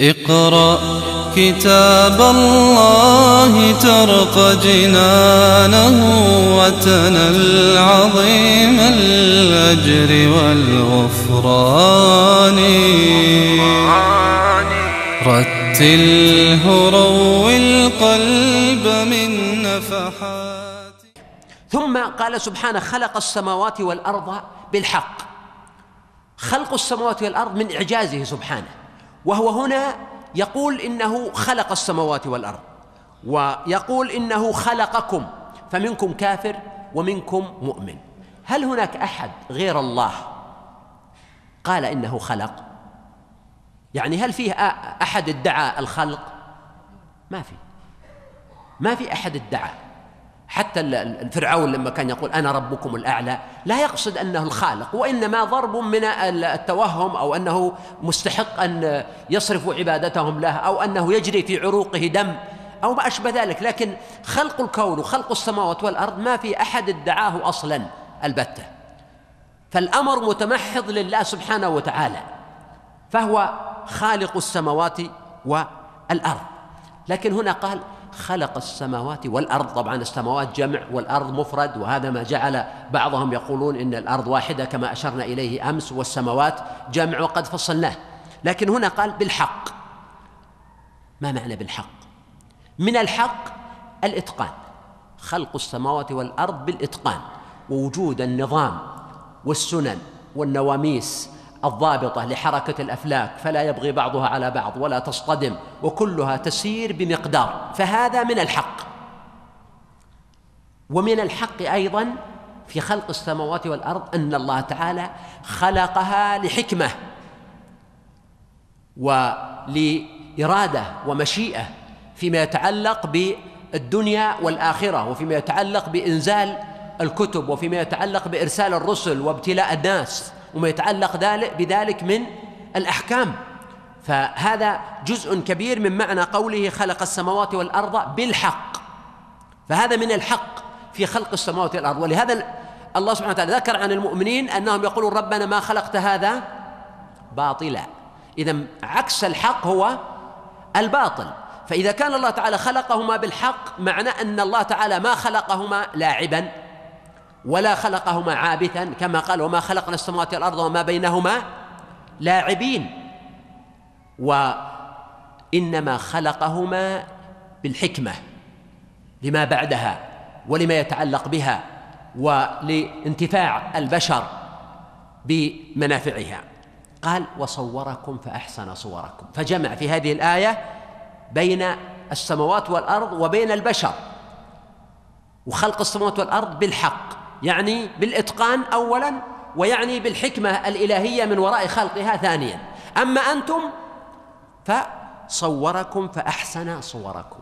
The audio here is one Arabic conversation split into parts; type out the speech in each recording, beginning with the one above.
اقرأ كتاب الله ترق جنانه وتنل عظيم الأجر والغفران. رتله روي القلب من نفحات. ثم قال سبحانه خلق السماوات والأرض بالحق. خلق السماوات والأرض من إعجازه سبحانه. وهو هنا يقول إنه خلق السماوات والأرض ويقول إنه خلقكم فمنكم كافر ومنكم مؤمن. هل هناك أحد غير الله قال إنه خلق؟ يعني هل فيه أحد ادعى الخلق؟ ما في. ما في أحد ادعى. حتى الفرعون لما كان يقول أنا ربكم الأعلى لا يقصد أنه الخالق وإنما ضرب من التوهم أو أنه مستحق أن يصرفوا عبادتهم له أو أنه يجري في عروقه دم أو ما أشبه ذلك. لكن خلق الكون وخلق السماوات والأرض ما في أحد ادعاه أصلا البتة. فالأمر متمحض لله سبحانه وتعالى فهو خالق السماوات والأرض. لكن هنا قال خلق السماوات والأرض. طبعا السماوات جمع والأرض مفرد وهذا ما جعل بعضهم يقولون إن الأرض واحدة كما أشرنا إليه أمس والسماوات جمع وقد فصلناه. لكن هنا قال بالحق. ما معنى بالحق؟ من الحق الإتقان. خلق السماوات والأرض بالإتقان ووجود النظام والسنن والنواميس الضابطة لحركة الأفلاك فلا يبغي بعضها على بعض ولا تصطدم وكلها تسير بمقدار فهذا من الحق. ومن الحق أيضا في خلق السماوات والأرض أن الله تعالى خلقها لحكمة ولإرادة ومشيئة فيما يتعلق بالدنيا والآخرة وفيما يتعلق بإنزال الكتب وفيما يتعلق بإرسال الرسل وابتلاء الناس. وما يتعلق ذلك بذلك من الأحكام. فهذا جزء كبير من معنى قوله خلق السماوات والأرض بالحق. فهذا من الحق في خلق السماوات والأرض. ولهذا الله سبحانه وتعالى ذكر عن المؤمنين أنهم يقولون ربنا ما خلقت هذا باطلا. إذا عكس الحق هو الباطل. فإذا كان الله تعالى خلقهما بالحق معنى أن الله تعالى ما خلقهما لاعبا. ولا خلقهما عابثا كما قال وما خلقنا السماوات والأرض وما بينهما لاعبين. وإنما خلقهما بالحكمة لما بعدها ولما يتعلق بها ولانتفاع البشر بمنافعها. قال وصوركم فأحسن صوركم. فجمع في هذه الآية بين السماوات والأرض وبين البشر. وخلق السماوات والأرض بالحق. يعني بالإتقان اولا ويعني بالحكمة الإلهية من وراء خلقها ثانيا. أما أنتم فصوركم فأحسن صوركم.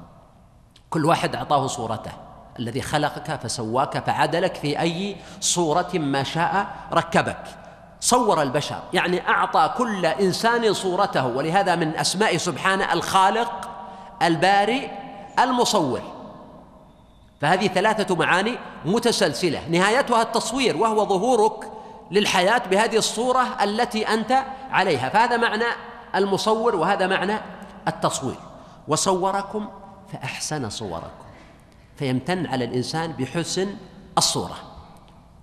كل واحد أعطاه صورته. الذي خلقك فسواك فعدلك في أي صورة ما شاء ركبك. صور البشر. يعني أعطى كل إنسان صورته. ولهذا من أسماء سبحانه الخالق البارئ المصور. فهذه ثلاثة معاني متسلسلة. نهايتها التصوير وهو ظهورك للحياة بهذه الصورة التي أنت عليها. فهذا معنى المصور وهذا معنى التصوير. وصوركم فأحسن صوركم. فيمتن على الإنسان بحسن الصورة.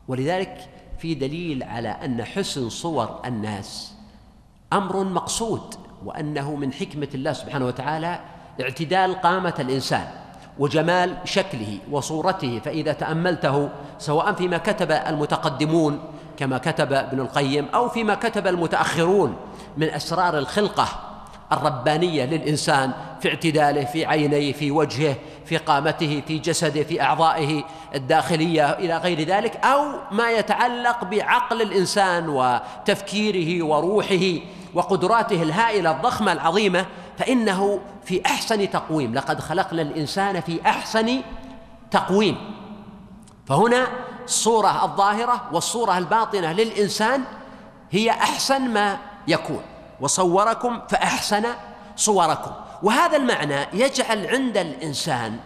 ولذلك في دليل على أن حسن صور الناس أمر مقصود وأنه من حكمة الله سبحانه وتعالى اعتدال قامة الإنسان. وجمال شكله وصورته فإذا تأملته سواء فيما كتب المتقدمون كما كتب ابن القيم أو فيما كتب المتأخرون من أسرار الخلقة الربانية للإنسان في اعتداله في عينيه في وجهه في قامته في جسده في أعضائه الداخلية إلى غير ذلك أو ما يتعلق بعقل الإنسان وتفكيره وروحه وقدراته الهائلة الضخمة العظيمة فإنه في أحسن تقويم. لقد خلقنا الإنسان في أحسن تقويم. فهنا الصورة الظاهرة والصورة الباطنة للإنسان هي أحسن ما يكون. وصوركم فأحسن صوركم. وهذا المعنى يجعل عند الإنسان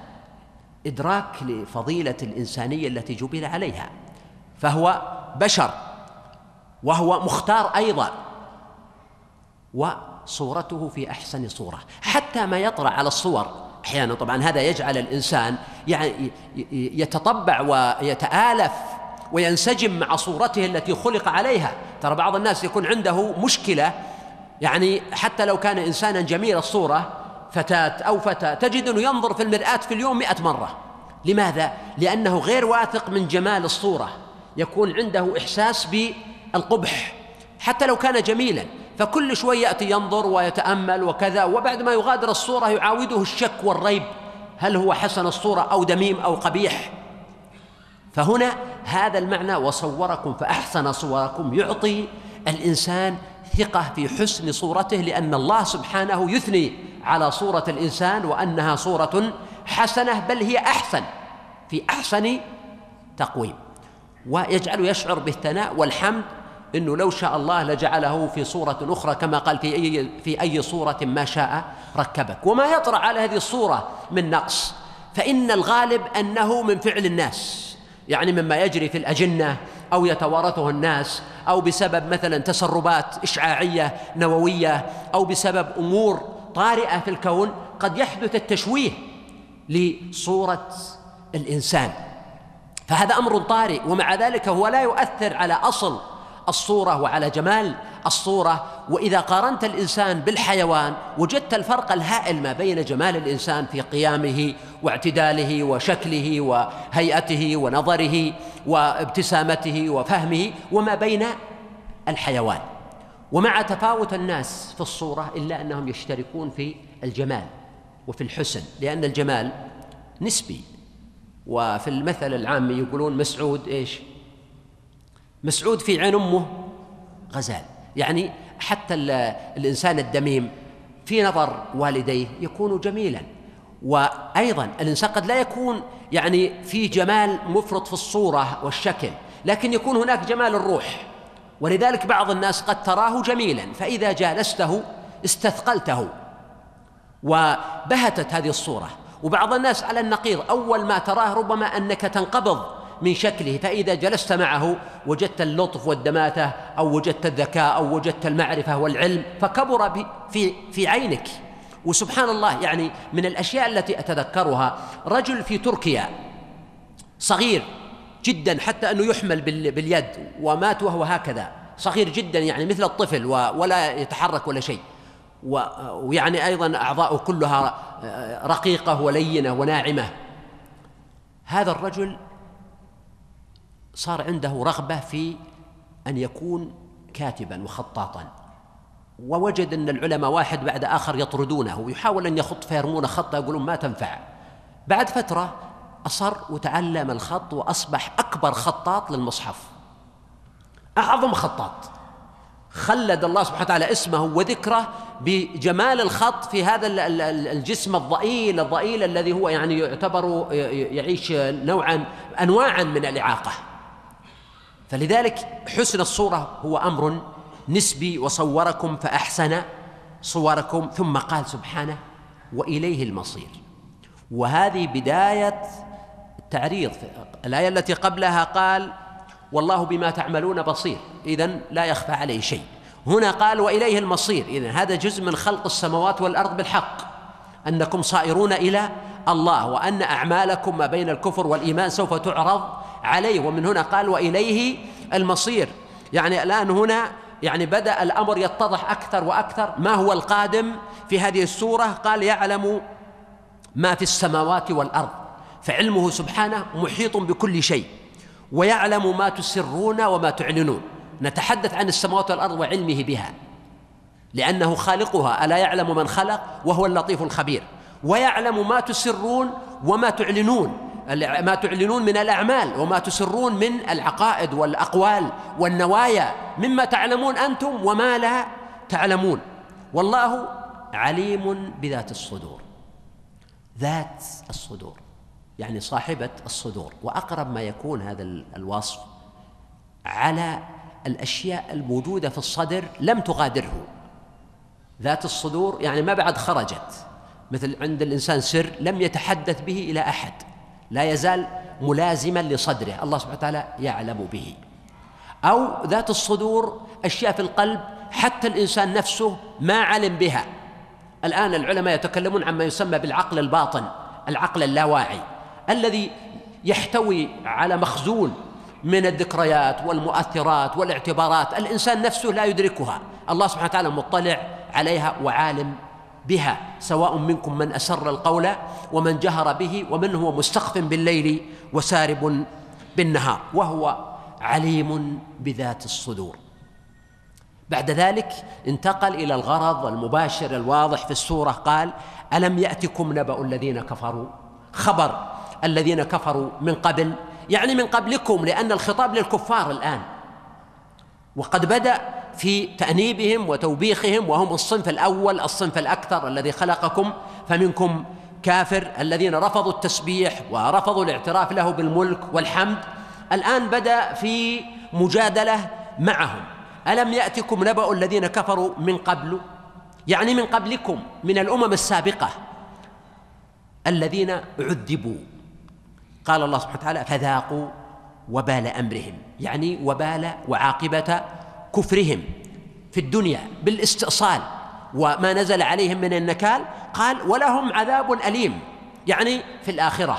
إدراك لفضيلة الإنسانية التي جبل عليها. فهو بشر وهو مختار أيضا. صورته في أحسن صورة حتى ما يطرأ على الصور. أحيانا طبعا هذا يجعل الإنسان يعني يتطبع ويتآلف وينسجم مع صورته التي خلق عليها. ترى بعض الناس يكون عنده مشكلة يعني حتى لو كان انسانا جميل الصورة فتاة أو فتى تجد أنه ينظر في المرآة في اليوم مئة مرة. لماذا؟ لأنه غير واثق من جمال الصورة. يكون عنده إحساس بالقبح. حتى لو كان جميلا فكل شوي يأتي ينظر ويتأمل وكذا وبعد ما يغادر الصورة يعاوده الشك والريب هل هو حسن الصورة أو دميم أو قبيح؟ فهنا هذا المعنى وصوركم فأحسن صوركم يعطي الإنسان ثقة في حسن صورته لأن الله سبحانه يثني على صورة الإنسان وأنها صورة حسنة بل هي أحسن في أحسن تقويم. ويجعله يشعر بالثناء والحمد إنه لو شاء الله لجعله في صورة أخرى كما قال في أي في أي صورة ما شاء ركبك. وما يطرأ على هذه الصورة من نقص. فإن الغالب أنه من فعل الناس. يعني مما يجري في الأجنة أو يتوارثه الناس أو بسبب مثلا تسربات إشعاعية نووية أو بسبب أمور طارئة في الكون قد يحدث التشويه لصورة الإنسان. فهذا أمر طارئ ومع ذلك هو لا يؤثر على أصل الصورة وعلى جمال الصورة. وإذا قارنت الإنسان بالحيوان وجدت الفرق الهائل ما بين جمال الإنسان في قيامه واعتداله وشكله وهيئته ونظره وابتسامته وفهمه وما بين الحيوان. ومع تفاوت الناس في الصورة إلا أنهم يشتركون في الجمال وفي الحسن لأن الجمال نسبي. وفي المثل العامي يقولون مسعود إيش؟ مسعود في عين أمه غزال. يعني حتى الإنسان الدميم في نظر والديه يكون جميلا. وأيضا الإنسان قد لا يكون يعني في جمال مفرط في الصورة والشكل لكن يكون هناك جمال الروح. ولذلك بعض الناس قد تراه جميلا فإذا جالسته استثقلته وبهتت هذه الصورة. وبعض الناس على النقيض أول ما تراه ربما أنك تنقبض من شكله فإذا جلست معه وجدت اللطف والدماثة أو وجدت الذكاء أو وجدت المعرفة والعلم فكبر في في عينك. وسبحان الله يعني من الأشياء التي أتذكرها رجل في تركيا صغير جدا حتى أنه يحمل باليد ومات وهو هكذا. صغير جدا يعني مثل الطفل ولا يتحرك ولا شيء. ويعني أيضا أعضاؤه كلها رقيقة ولينة وناعمة. هذا الرجل صار عنده رغبة في أن يكون كاتبا وخطاطا. ووجد أن العلماء واحد بعد آخر يطردونه ويحاول أن يخط فيرمون خطة يقولون ما تنفع. بعد فترة أصر وتعلم الخط وأصبح أكبر خطاط للمصحف. أعظم خطاط. خلد الله سبحانه وتعالى اسمه وذكره بجمال الخط في هذا الجسم الضئيل الضئيل الذي هو يعني يعتبر يعيش نوعا انواعا من الإعاقة. فلذلك حسن الصورة هو أمر نسبي وصوركم فأحسن صوركم ثم قال سبحانه وإليه المصير. وهذه بداية التعريض الآية التي قبلها قال والله بما تعملون بصير. إذن لا يخفى عليه شيء. هنا قال وإليه المصير. إذن هذا جزء من خلق السماوات والأرض بالحق. أنكم صائرون إلى الله وأن أعمالكم ما بين الكفر والإيمان سوف تعرض عليه ومن هنا قال وإليه المصير. يعني الآن هنا يعني بدأ الأمر يتضح أكثر وأكثر. ما هو القادم في هذه السورة؟ قال يعلم ما في السماوات والأرض فعلمه سبحانه محيط بكل شيء ويعلم ما تسرون وما تعلنون. نتحدث عن السماوات والأرض وعلمه بها لأنه خالقها. ألا يعلم من خلق؟ وهو اللطيف الخبير. ويعلم ما تسرون وما تعلنون. ما تعلنون من الأعمال وما تسرون من العقائد والأقوال والنوايا مما تعلمون أنتم وما لا تعلمون. والله عليم بذات الصدور. ذات الصدور يعني صاحبة الصدور. وأقرب ما يكون هذا الوصف على الأشياء الموجودة في الصدر لم تغادره. ذات الصدور يعني ما بعد خرجت. مثل عند الإنسان سر لم يتحدث به إلى أحد. لا يزال ملازما لصدره الله سبحانه وتعالى يعلم به. أو ذات الصدور أشياء في القلب حتى الإنسان نفسه ما علم بها. الآن العلماء يتكلمون عما يسمى بالعقل الباطن العقل اللاواعي الذي يحتوي على مخزون من الذكريات والمؤثرات والاعتبارات. الإنسان نفسه لا يدركها. الله سبحانه وتعالى مطلع عليها وعالم بها سواء منكم من أسر القول ومن جهر به ومن هو مستخف بالليل وسارب بالنهار وهو عليم بذات الصدور. بعد ذلك انتقل إلى الغرض المباشر الواضح في السورة قال ألم يأتكم نبأ الذين كفروا؟ خبر الذين كفروا من قبل يعني من قبلكم لأن الخطاب للكفار الآن. وقد بدأ في تأنيبهم وتوبيخهم وهم الصنف الأول الصنف الأكثر الذي خلقكم فمنكم كافر الذين رفضوا التسبيح ورفضوا الاعتراف له بالملك والحمد. الآن بدأ في مجادلة معهم. ألم يأتكم نبأ الذين كفروا من قبل؟ يعني من قبلكم من الأمم السابقة. الذين عذبوا. قال الله سبحانه وتعالى فذاقوا وبال أمرهم. يعني وبال وعاقبة كفرهم في الدنيا بالاستئصال وما نزل عليهم من النكال قال ولهم عذاب أليم. يعني في الآخرة.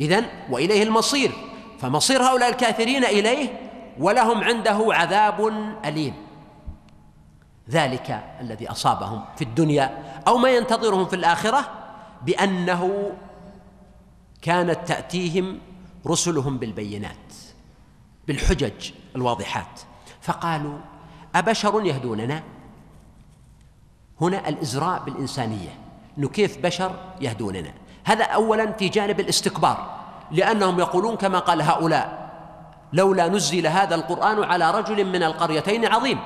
إذن وإليه المصير. فمصير هؤلاء الكافرين إليه ولهم عنده عذاب أليم. ذلك الذي أصابهم في الدنيا أو ما ينتظرهم في الآخرة بأنه كانت تأتيهم رسلهم بالبينات بالحجج الواضحات. فقالوا أبشر يهدوننا؟ هنا الإزراء بالإنسانية إنه كيف بشر يهدوننا؟ هذا اولا في جانب الاستكبار لأنهم يقولون كما قال هؤلاء لولا نزل هذا القرآن على رجل من القريتين عظيم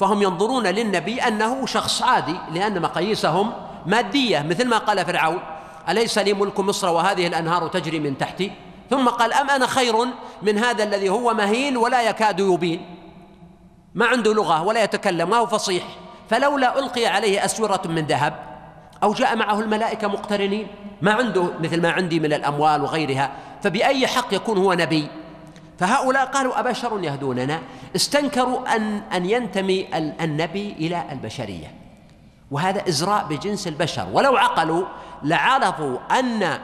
فهم ينظرون للنبي أنه شخص عادي لأن مقاييسهم مادية مثل ما قال فرعون أليس لي ملك مصر وهذه الأنهار تجري من تحتي؟ ثم قال أم أنا خير من هذا الذي هو مهين ولا يكاد يبين؟ ما عنده لغة ولا يتكلم ما هو فصيح. فلولا ألقي عليه أسورة من ذهب أو جاء معه الملائكة مقترنين ما عنده مثل ما عندي من الأموال وغيرها. فبأي حق يكون هو نبي؟ فهؤلاء قالوا أبشر يهدوننا. استنكروا أن أن ينتمي النبي إلى البشرية. وهذا إزراء بجنس البشر. ولو عقلوا لعرفوا أن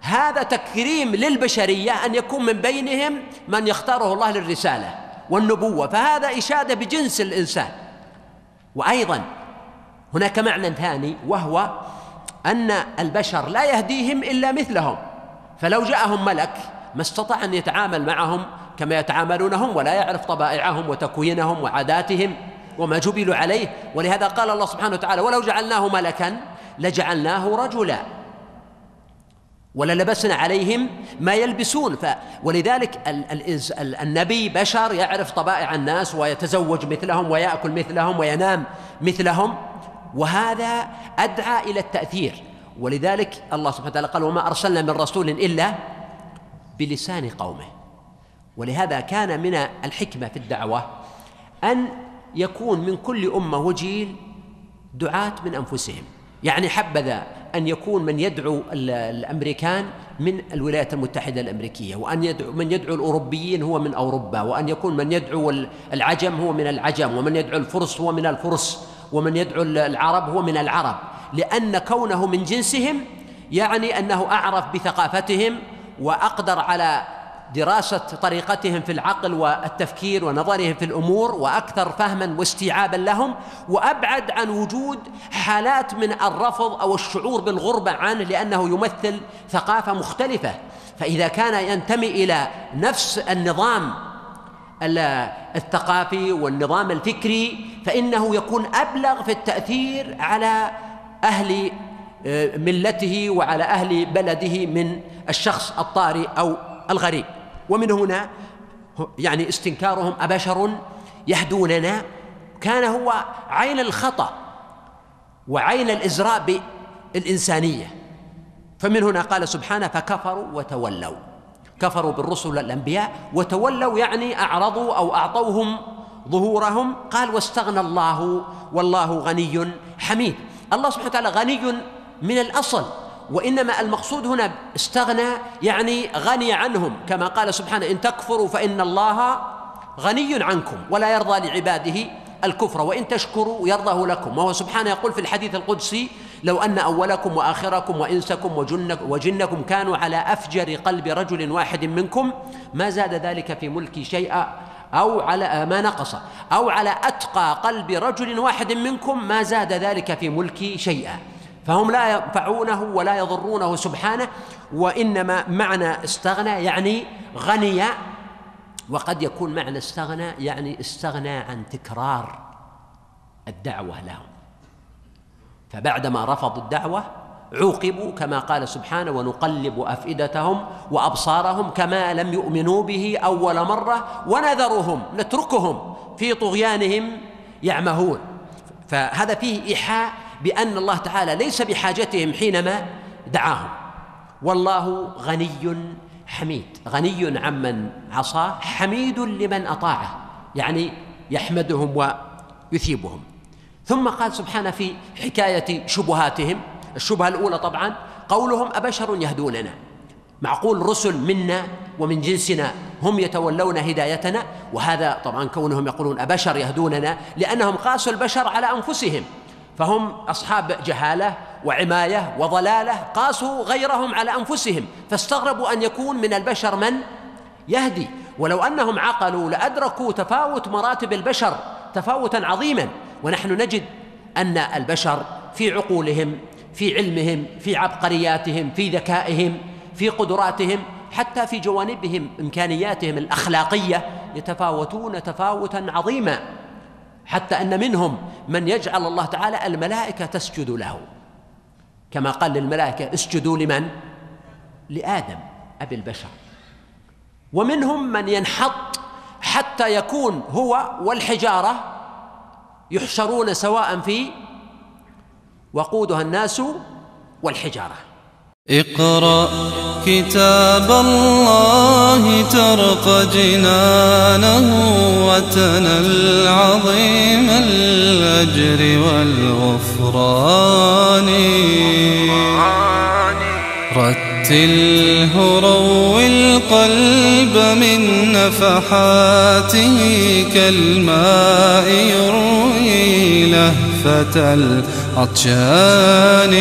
هذا تكريم للبشرية أن يكون من بينهم من يختاره الله للرسالة. والنبوة فهذا إشادة بجنس الإنسان. وأيضا هناك معنى ثاني وهو أن البشر لا يهديهم إلا مثلهم. فلو جاءهم ملك ما استطاع أن يتعامل معهم كما يتعاملون هم ولا يعرف طبائعهم وتكوينهم وعاداتهم وما جبلوا عليه. ولهذا قال الله سبحانه وتعالى ولو جعلناه ملكا لجعلناه رجلا. وللبسنا عليهم ما يلبسون. ف ولذلك النبي بشر يعرف طبائع الناس ويتزوج مثلهم ويأكل مثلهم وينام مثلهم وهذا أدعى إلى التأثير. ولذلك الله سبحانه وتعالى قال وما أرسلنا من رسول إلا بلسان قومه. ولهذا كان من الحكمة في الدعوة أن يكون من كل أمة وجيل دعاة من أنفسهم. يعني حبذا أن يكون من يدعو الأمريكان من الولايات المتحدة الأمريكية وأن يدعو من يدعو الأوروبيين هو من أوروبا وأن يكون من يدعو العجم هو من العجم ومن يدعو الفرس هو من الفرس ومن يدعو العرب هو من العرب. لأن كونه من جنسهم يعني أنه أعرف بثقافتهم وأقدر على دراسة طريقتهم في العقل والتفكير ونظرهم في الأمور وأكثر فهما واستيعابا لهم وأبعد عن وجود حالات من الرفض أو الشعور بالغربة عنه لأنه يمثل ثقافة مختلفة. فإذا كان ينتمي إلى نفس النظام الثقافي والنظام الفكري فإنه يكون أبلغ في التأثير على أهل آه، ملته وعلى أهل بلده من الشخص الطارئ أو الغريب. ومن هنا يعني استنكارهم أبشر يهدوننا. كان هو عين الخطأ وعين الإزراء بالإنسانية. فمن هنا قال سبحانه فكفروا وتولوا. كفروا بالرسل والأنبياء وتولوا يعني أعرضوا أو أعطوهم ظهورهم. قال واستغنى الله والله غني حميد. الله سبحانه وتعالى غني من الأصل. وإنما المقصود هنا استغنى يعني غني عنهم كما قال سبحانه إن تكفروا فإن الله غني عنكم ولا يرضى لعباده الكفر وإن تشكروا يرضه لكم. وهو سبحانه يقول في الحديث القدسي لو أن أولكم وآخركم وإنسكم وجنكم كانوا على أفجر قلب رجل واحد منكم ما زاد ذلك في ملكي شيئا أو على ما نقص. أو على أتقى قلب رجل واحد منكم ما زاد ذلك في ملكي شيئا. فهم لا ينفعونه ولا يضرونه سبحانه وإنما معنى استغنى يعني غني وقد يكون معنى استغنى يعني استغنى عن تكرار الدعوة لهم. فبعدما رفضوا الدعوة عوقبوا كما قال سبحانه ونقلب أفئدتهم وأبصارهم كما لم يؤمنوا به أول مرة ونذرهم نتركهم في طغيانهم يعمهون. فهذا فيه إيحاء بأن الله تعالى ليس بحاجتهم حينما دعاهم. والله غني حميد. غني عمن عصاه حميد لمن أطاعه. يعني يحمدهم ويثيبهم. ثم قال سبحانه في حكاية شبهاتهم الشبهة الأولى طبعا قولهم أبشر يهدوننا. معقول رسل منا ومن جنسنا هم يتولون هدايتنا؟ وهذا طبعا كونهم يقولون أبشر يهدوننا لأنهم قاسوا البشر على أنفسهم. فهم أصحاب جهالة وعماية وضلالة قاسوا غيرهم على أنفسهم فاستغربوا أن يكون من البشر من؟ يهدي. ولو أنهم عقلوا لأدركوا تفاوت مراتب البشر تفاوتا عظيما. ونحن نجد أن البشر في عقولهم في علمهم في عبقرياتهم في ذكائهم في قدراتهم حتى في جوانبهم إمكانياتهم الأخلاقية يتفاوتون تفاوتا عظيما. حتى أن منهم من يجعل الله تعالى الملائكة تسجد له. كما قال للملائكة اسجدوا لمن؟ لآدم أبي البشر. ومنهم من ينحط حتى يكون هو والحجارة يحشرون سواء في وقودها الناس والحجارة. اقرأ كتاب الله ترق جنانه وتنل عظيم الأجر والغفران. رتله روي القلب من نفحاته كالماء يروي لهفة العطشان.